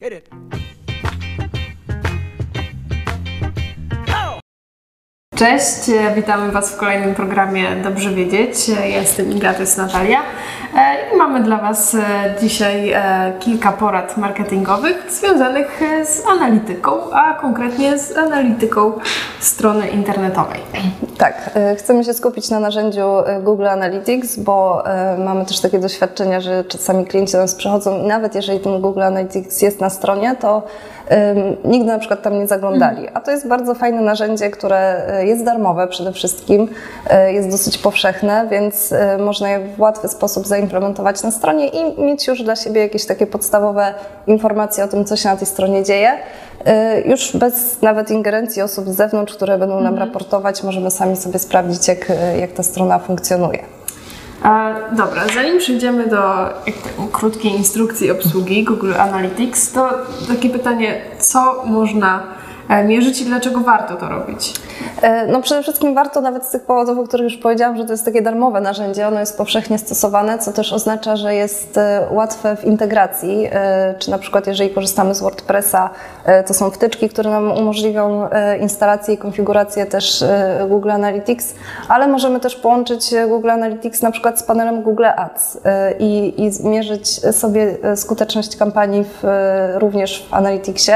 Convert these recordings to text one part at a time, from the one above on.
Hit it. Cześć, e, witamy Was w kolejnym programie Dobrze Wiedzieć. E, Ja jestem Iga, to jest Natalia E, i mamy dla Was dzisiaj kilka porad marketingowych związanych z analityką, a konkretnie z analityką strony internetowej. Tak, chcemy się skupić na narzędziu Google Analytics, bo mamy też takie doświadczenia, że czasami klienci do nas przychodzą i nawet jeżeli ten Google Analytics jest na stronie, to nigdy na przykład tam nie zaglądali. A to jest bardzo fajne narzędzie, które e, jest darmowe przede wszystkim, e, jest dosyć powszechne, więc e, można je w łatwy sposób zaimplementować na stronie i mieć już dla siebie jakieś takie podstawowe informacje o tym, co się na tej stronie dzieje. Już bez nawet ingerencji osób z zewnątrz, które będą nam raportować, możemy sami sobie sprawdzić, jak, jak ta strona funkcjonuje. Dobra, zanim przejdziemy do krótkiej instrukcji obsługi Google Analytics, to takie pytanie, co można mierzyć i dlaczego warto to robić? E, No przede wszystkim warto nawet z tych powodów, o których już powiedziałam, że to jest takie darmowe narzędzie, ono jest powszechnie stosowane, co też oznacza, że jest e, łatwe w integracji, e, czy na przykład jeżeli korzystamy z WordPressa, to są wtyczki, które nam umożliwią instalację i konfigurację też Google Analytics, ale możemy też połączyć Google Analytics na przykład z panelem Google Ads i, i zmierzyć sobie skuteczność kampanii w, również w Analyticsie.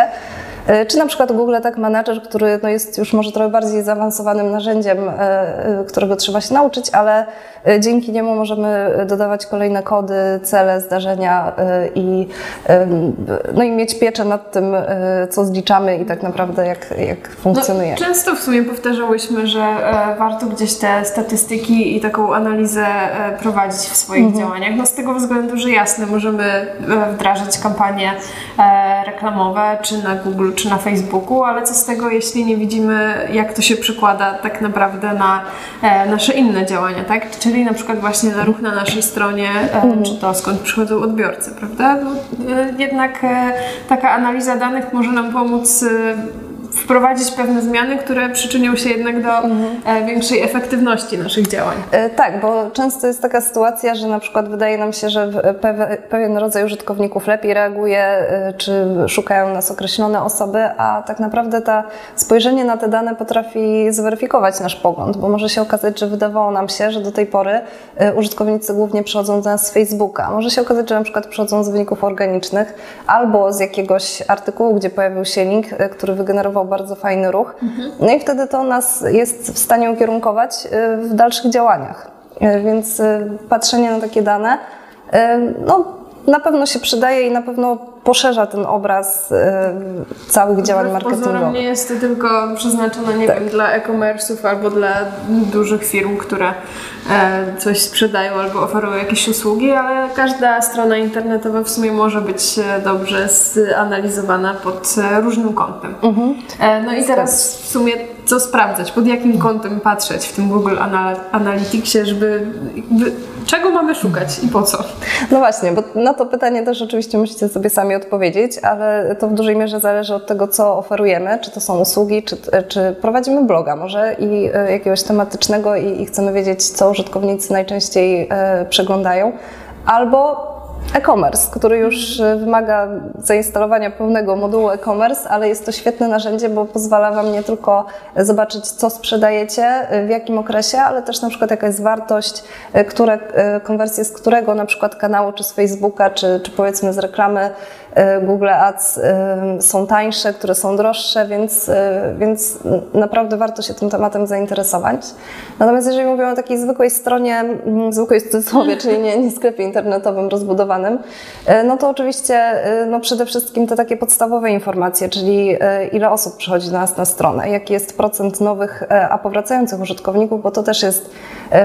E, Czy na przykład Google Tag Manager, który no jest już może trochę bardziej zaawansowanym narzędziem, e, e, którego trzeba się nauczyć, ale dzięki niemu możemy dodawać kolejne kody, cele, zdarzenia i, no i mieć pieczę nad tym, co zliczamy i tak naprawdę jak, jak funkcjonuje. No, często w sumie powtarzałyśmy, że warto gdzieś te statystyki i taką analizę prowadzić w swoich Mhm. działaniach. No z tego względu, że jasne, możemy wdrażać kampanie reklamowe, czy na Google, czy na Facebooku, ale co z tego, jeśli nie widzimy, jak to się przekłada tak naprawdę na e, nasze inne działania, tak? Czyli na przykład właśnie na ruch na naszej stronie, e, Mhm. czy to skąd przychodzą odbiorcy, prawda? No, e, jednak taka analiza danych może nam pomóc wprowadzić pewne zmiany, które przyczynią się jednak do e, większej efektywności naszych działań. E, Tak, bo często jest taka sytuacja, że na przykład wydaje nam się, że pewe- pewien rodzaj użytkowników lepiej reaguje, e, czy szukają nas określone osoby, a tak naprawdę ta spojrzenie na te dane potrafi zweryfikować nasz pogląd, bo może się okazać, że wydawało nam się, że do tej pory e, użytkownicy głównie przychodzą do nas z Facebooka. Może się okazać, że na przykład przychodzą z wyników organicznych albo z jakiegoś artykułu, gdzie pojawił się link, e, który wygenerował bardzo fajny ruch. No i wtedy to nas jest w stanie ukierunkować e, w dalszych działaniach. E, Więc e, patrzenie na takie dane no, na pewno się przydaje i na pewno poszerza ten obraz e, całych działań Wbrew marketingowych. nie jest to tylko przeznaczone, nie Tak. wiem, dla e-commerce'ów albo dla dużych firm, które e, coś sprzedają albo oferują jakieś usługi, ale każda strona internetowa w sumie może być e, dobrze zanalizowana pod e, różnym kątem. Mhm. E, no i teraz w sumie co sprawdzać, pod jakim kątem patrzeć w tym Google Ana- Analyticsie, żeby czego mamy szukać i po co? No właśnie, bo na to pytanie też oczywiście musicie sobie sami odpowiedzieć, ale to w dużej mierze zależy od tego, co oferujemy, czy to są usługi, czy, czy prowadzimy bloga może i e, jakiegoś tematycznego i, i chcemy wiedzieć, co użytkownicy najczęściej e, przeglądają, albo e-commerce, który już e, wymaga zainstalowania pełnego modułu e-commerce, ale jest to świetne narzędzie, bo pozwala Wam nie tylko zobaczyć, co sprzedajecie, e, w jakim okresie, ale też na przykład jaka jest wartość, e, które konwersje z którego na przykład kanału, czy z Facebooka, czy, czy powiedzmy z reklamy Google Ads są tańsze, które są droższe, więc, więc naprawdę warto się tym tematem zainteresować. Natomiast jeżeli mówimy o takiej zwykłej stronie, zwykłej cudzysłowie, czyli nie, nie sklepie internetowym rozbudowanym, e, no to oczywiście e, no przede wszystkim te takie podstawowe informacje, czyli e, ile osób przychodzi do nas na stronę, jaki jest procent nowych, a powracających użytkowników, bo to też jest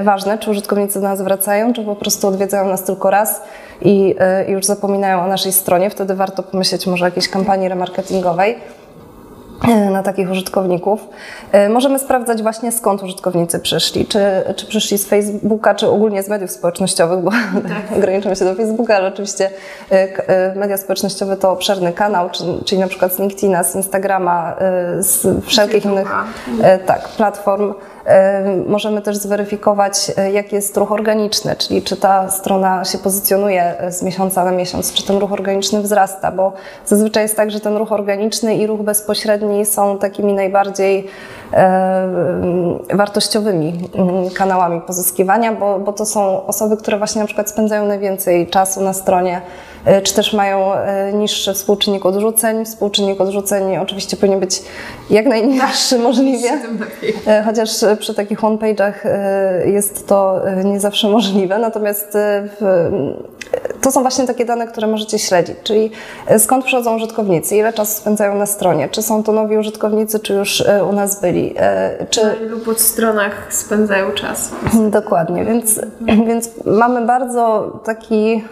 ważne, czy użytkownicy do nas wracają, czy po prostu odwiedzają nas tylko raz i już zapominają o naszej stronie. Wtedy warto pomyśleć może o jakiejś kampanii remarketingowej. E, na takich użytkowników. E, możemy sprawdzać właśnie skąd użytkownicy przyszli, czy, czy przyszli z Facebooka, czy ogólnie z mediów społecznościowych, bo tak. ograniczymy się do Facebooka, ale oczywiście e, media społecznościowe to obszerny kanał, czyli na przykład z LinkedIna, z Instagrama, z wszelkich innych tak, platform. Możemy też zweryfikować, jaki jest ruch organiczny, czyli czy ta strona się pozycjonuje z miesiąca na miesiąc, czy ten ruch organiczny wzrasta, bo zazwyczaj jest tak, że ten ruch organiczny i ruch bezpośredni są takimi najbardziej wartościowymi mm, kanałami pozyskiwania, bo, bo to są osoby, które właśnie na przykład spędzają najwięcej czasu na stronie E, czy też mają e, niższy współczynnik odrzuceń. Współczynnik odrzuceń oczywiście powinien być jak najniższy tak, możliwie, e, chociaż przy takich one-page'ach jest to nie zawsze możliwe. Natomiast to są właśnie takie dane, które możecie śledzić, czyli skąd przychodzą użytkownicy, ile czasu spędzają na stronie, czy są to nowi użytkownicy, czy już u nas byli. Czy... Na ilu podstronach spędzają czas. Dokładnie, więc, więc mamy bardzo taki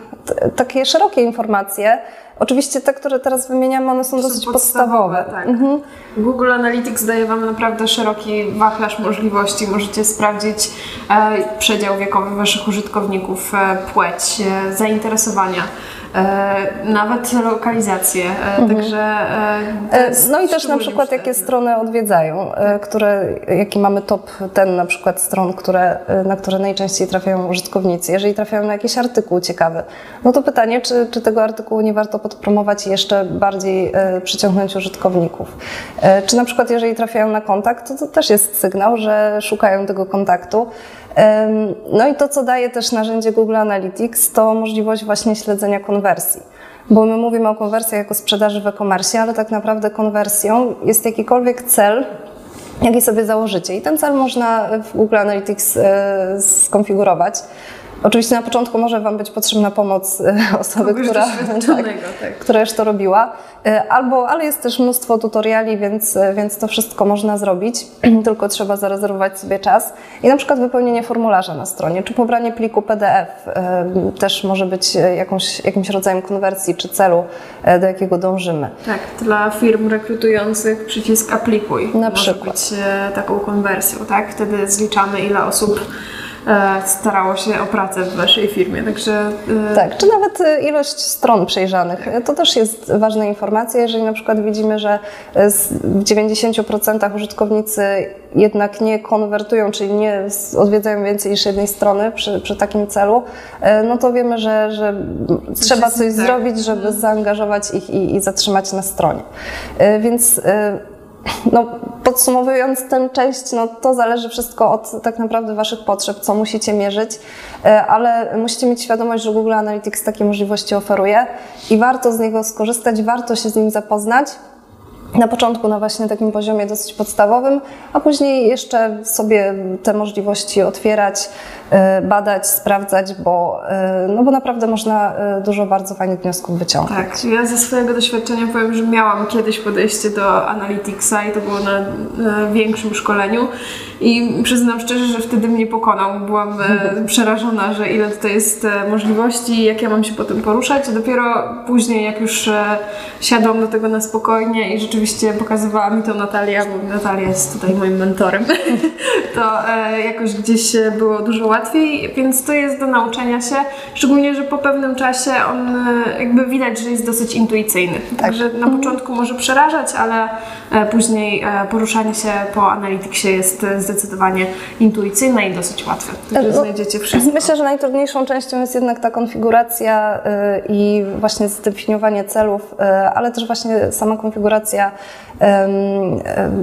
takie szerokie informacje. Oczywiście te, które teraz wymieniamy, one są, są dosyć podstawowe. podstawowe tak. mhm. Google Analytics daje Wam naprawdę szeroki wachlarz możliwości. Możecie sprawdzić e, przedział wiekowy Waszych użytkowników, e, płeć, e, zainteresowania. E, nawet lokalizację, e, mhm. także... E, no i też na przykład jakie strony odwiedzają, które, jaki mamy top ten na przykład stron, które, na które najczęściej trafiają użytkownicy. Jeżeli trafiają na jakiś artykuł ciekawy, no to pytanie, czy, czy tego artykułu nie warto podpromować i jeszcze bardziej przyciągnąć użytkowników. Czy na przykład jeżeli trafiają na kontakt, to, to też jest sygnał, że szukają tego kontaktu. No i to, co daje też narzędzie Google Analytics, to możliwość właśnie śledzenia konwersji. Bo my mówimy o konwersji jako sprzedaży w e-commerce, ale tak naprawdę konwersją jest jakikolwiek cel, jaki sobie założycie. I ten cel można w Google Analytics e, skonfigurować. Oczywiście na początku może Wam być potrzebna pomoc e, osoby, która, tak, tak. która już to robiła, e, albo, ale jest też mnóstwo tutoriali, więc, e, więc to wszystko można zrobić, tylko trzeba zarezerwować sobie czas. I na przykład wypełnienie formularza na stronie, czy pobranie pliku PDF też może być jakąś, jakimś rodzajem konwersji czy celu, do jakiego dążymy. Tak, dla firm rekrutujących przycisk aplikuj na może przykład. być taką konwersją, tak? Wtedy zliczamy ile osób starało się o pracę w Waszej firmie, także... E, tak, czy nawet e, ilość stron przejrzanych. To też jest ważna informacja, jeżeli na przykład widzimy, że w 90% użytkownicy jednak nie konwertują, czyli nie odwiedzają więcej niż jednej strony przy, przy takim celu, no to wiemy, że, że trzeba coś tak. zrobić, żeby zaangażować ich i, i zatrzymać na stronie. Więc no, podsumowując tę część, no, to zależy wszystko od tak naprawdę Waszych potrzeb, co musicie mierzyć, e, ale musicie mieć świadomość, że Google Analytics takie możliwości oferuje i warto z niego skorzystać, warto się z nim zapoznać na początku na właśnie takim poziomie dosyć podstawowym, a później jeszcze sobie te możliwości otwierać, e, badać, sprawdzać, bo, e, no bo naprawdę można e, dużo bardzo fajnych wniosków wyciągnąć. Tak, ja ze swojego doświadczenia powiem, że miałam kiedyś podejście do Analyticsa i to było na, na większym szkoleniu i przyznam szczerze, że wtedy mnie pokonał. Byłam przerażona, że ile tutaj jest możliwości, jak ja mam się potem poruszać. Dopiero później, jak już siadłam do tego na spokojnie i rzeczywiście oczywiście pokazywała mi to Natalia, bo Natalia jest tutaj moim mentorem, to e, jakoś gdzieś było dużo łatwiej, więc to jest do nauczenia się, szczególnie, że po pewnym czasie on e, jakby widać, że jest dosyć intuicyjny. Tak. Także na mhm. początku może przerażać, ale e, później e, poruszanie się po analityksie jest zdecydowanie intuicyjne i dosyć łatwe. Także no, znajdziecie wszystko. Myślę, że najtrudniejszą częścią jest jednak ta konfiguracja i właśnie zdefiniowanie celów, ale też właśnie sama konfiguracja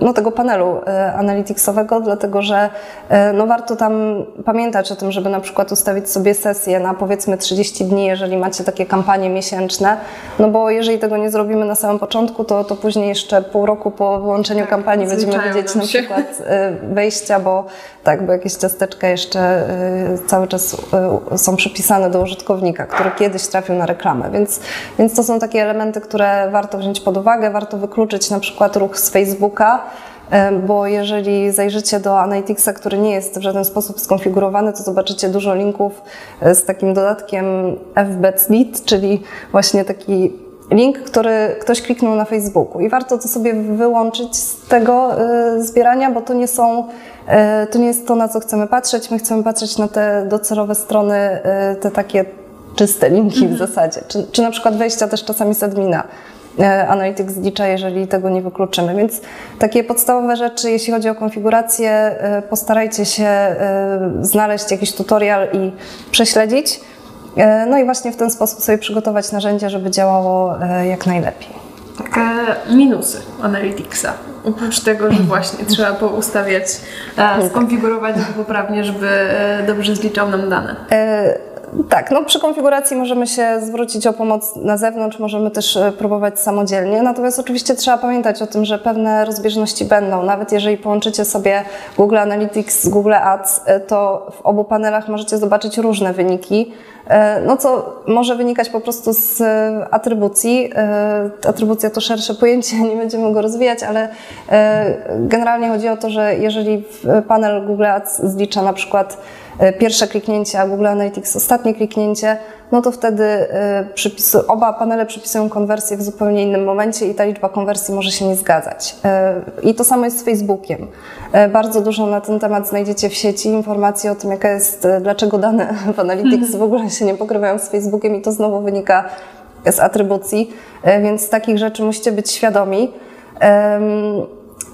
no, tego panelu e, analyticsowego, dlatego że e, no, warto tam pamiętać o tym, żeby na przykład ustawić sobie sesję na powiedzmy 30 dni, jeżeli macie takie kampanie miesięczne, no bo jeżeli tego nie zrobimy na samym początku, to, to później jeszcze pół roku po wyłączeniu tak, kampanii będziemy widzieć na przykład e, wejścia, bo tak, bo jakieś ciasteczka jeszcze cały czas są przypisane do użytkownika, który kiedyś trafił na reklamę, więc, więc to są takie elementy, które warto wziąć pod uwagę, warto wykluczyć na przykład ruch z Facebooka, bo jeżeli zajrzycie do Analyticsa, który nie jest w żaden sposób skonfigurowany, to zobaczycie dużo linków e, z takim dodatkiem FBETLIT, czyli właśnie taki link, który ktoś kliknął na Facebooku i warto to sobie wyłączyć z tego y, zbierania, bo to nie są, to nie jest to, na co chcemy patrzeć. My chcemy patrzeć na te docelowe strony, te takie czyste linki w zasadzie, czy, czy na przykład wejścia też czasami z admina. E, Analytics zlicza, jeżeli tego nie wykluczymy. Więc takie podstawowe rzeczy, jeśli chodzi o konfigurację, e, postarajcie się e, znaleźć jakiś tutorial i prześledzić. No i właśnie w ten sposób sobie przygotować narzędzie, żeby działało jak najlepiej. Takie minusy Analyticsa. Oprócz tego, że właśnie trzeba poustawiać, e, skonfigurować go poprawnie, żeby dobrze zliczał nam dane. Tak, no przy konfiguracji możemy się zwrócić o pomoc na zewnątrz, możemy też e, próbować samodzielnie, natomiast oczywiście trzeba pamiętać o tym, że pewne rozbieżności będą. Nawet jeżeli połączycie sobie Google Analytics z Google Ads, e, to w obu panelach możecie zobaczyć różne wyniki, e, no co może wynikać po prostu z atrybucji. Atrybucja to szersze pojęcie, nie będziemy go rozwijać, ale generalnie chodzi o to, że jeżeli panel Google Ads zlicza na przykład pierwsze kliknięcie, a Google Analytics ostatnie kliknięcie, no to wtedy e, przypisu, oba panele przypisują konwersję w zupełnie innym momencie i ta liczba konwersji może się nie zgadzać. E, I to samo jest z Facebookiem. E, Bardzo dużo na ten temat znajdziecie w sieci informacji o tym, jaka jest, e, dlaczego dane w Analytics w ogóle się nie pokrywają z Facebookiem i to znowu wynika z atrybucji, e, więc takich rzeczy musicie być świadomi.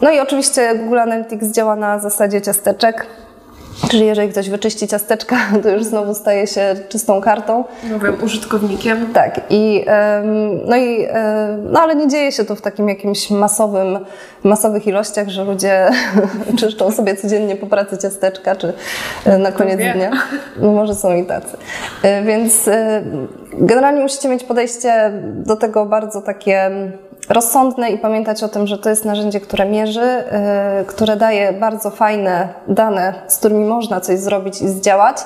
No i oczywiście Google Analytics działa na zasadzie ciasteczek, czyli jeżeli ktoś wyczyści ciasteczka, to już znowu staje się czystą kartą. Nowym użytkownikiem. Tak, i, no, i, e, no ale nie dzieje się to w takim jakimś masowym, masowych ilościach, że ludzie czyszczą sobie codziennie po pracy ciasteczka, czy e, na koniec dnia. No może są i tacy. E, Więc generalnie musicie mieć podejście do tego bardzo takie rozsądne i pamiętać o tym, że to jest narzędzie, które mierzy, e, które daje bardzo fajne dane, z którymi można coś zrobić i zdziałać.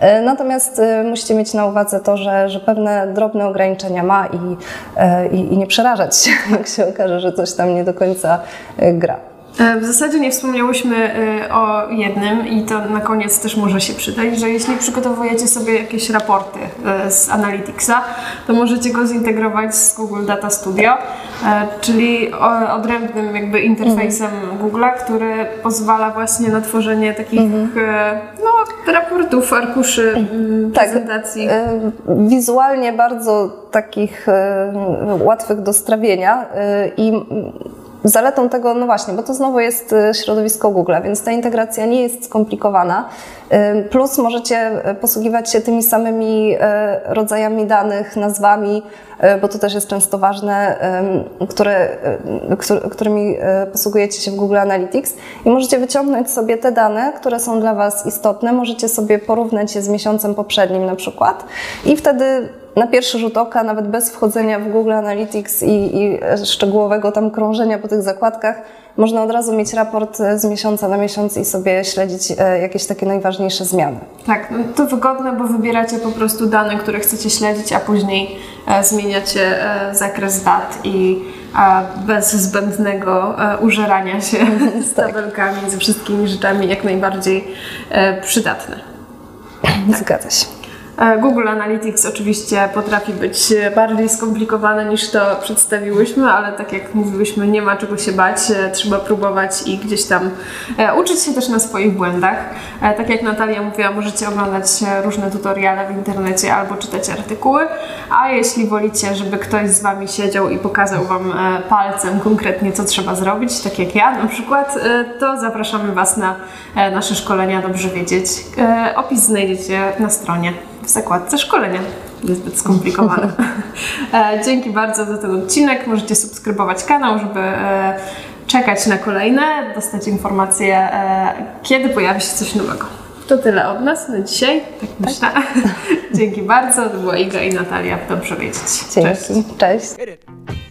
E, Natomiast e, musicie mieć na uwadze to, że, że pewne drobne ograniczenia ma i, i, i nie przerażać się, jak się okaże, że coś tam nie do końca gra. E, W zasadzie nie wspomniałyśmy e, o jednym i to na koniec też może się przydać, że jeśli przygotowujecie sobie jakieś raporty e, z Analyticsa, to możecie go zintegrować z Google Data Studio, czyli odrębnym jakby interfejsem Google'a, który pozwala właśnie na tworzenie takich e, no, raportów, arkuszy, mm, Tak. prezentacji. E, Wizualnie bardzo takich łatwych do strawienia i zaletą tego, no właśnie, bo to znowu jest e, środowisko Google, więc ta integracja nie jest skomplikowana. Plus możecie e, posługiwać się tymi samymi e, rodzajami danych, nazwami, bo to też jest często ważne, które, któr- którymi posługujecie się w Google Analytics i możecie wyciągnąć sobie te dane, które są dla Was istotne, możecie sobie porównać je z miesiącem poprzednim na przykład i wtedy na pierwszy rzut oka, nawet bez wchodzenia w Google Analytics i, i szczegółowego tam krążenia po tych zakładkach, można od razu mieć raport e, z miesiąca na miesiąc i sobie śledzić e, jakieś takie najważniejsze zmiany. Tak, no to wygodne, bo wybieracie po prostu dane, które chcecie śledzić, a później e, zmieniacie zakres dat i bez zbędnego użerania się z tabelkami, ze wszystkimi rzeczami jak najbardziej przydatne. Zgadza się. E, Google Analytics oczywiście potrafi być e, bardziej skomplikowane niż to przedstawiłyśmy, ale tak jak mówiłyśmy, nie ma czego się bać, e, trzeba próbować i gdzieś tam uczyć się też na swoich błędach. Tak jak Natalia mówiła, możecie oglądać różne tutoriale w internecie albo czytać artykuły, a jeśli wolicie, żeby ktoś z Wami siedział i pokazał Wam palcem konkretnie, co trzeba zrobić, tak jak ja na przykład, to zapraszamy Was na nasze szkolenia Dobrze Wiedzieć. Opis znajdziecie na stronie w zakładce szkolenia. Niezbyt skomplikowane. E, Dzięki bardzo za ten odcinek. Możecie subskrybować kanał, żeby e, czekać na kolejne, dostać informacje, e, kiedy pojawi się coś nowego. To tyle od nas na dzisiaj, tak myślę. Dzięki bardzo. To była Iga i Natalia. Dobrze wiedzieć. Cześć. Dzięki. Cześć. It.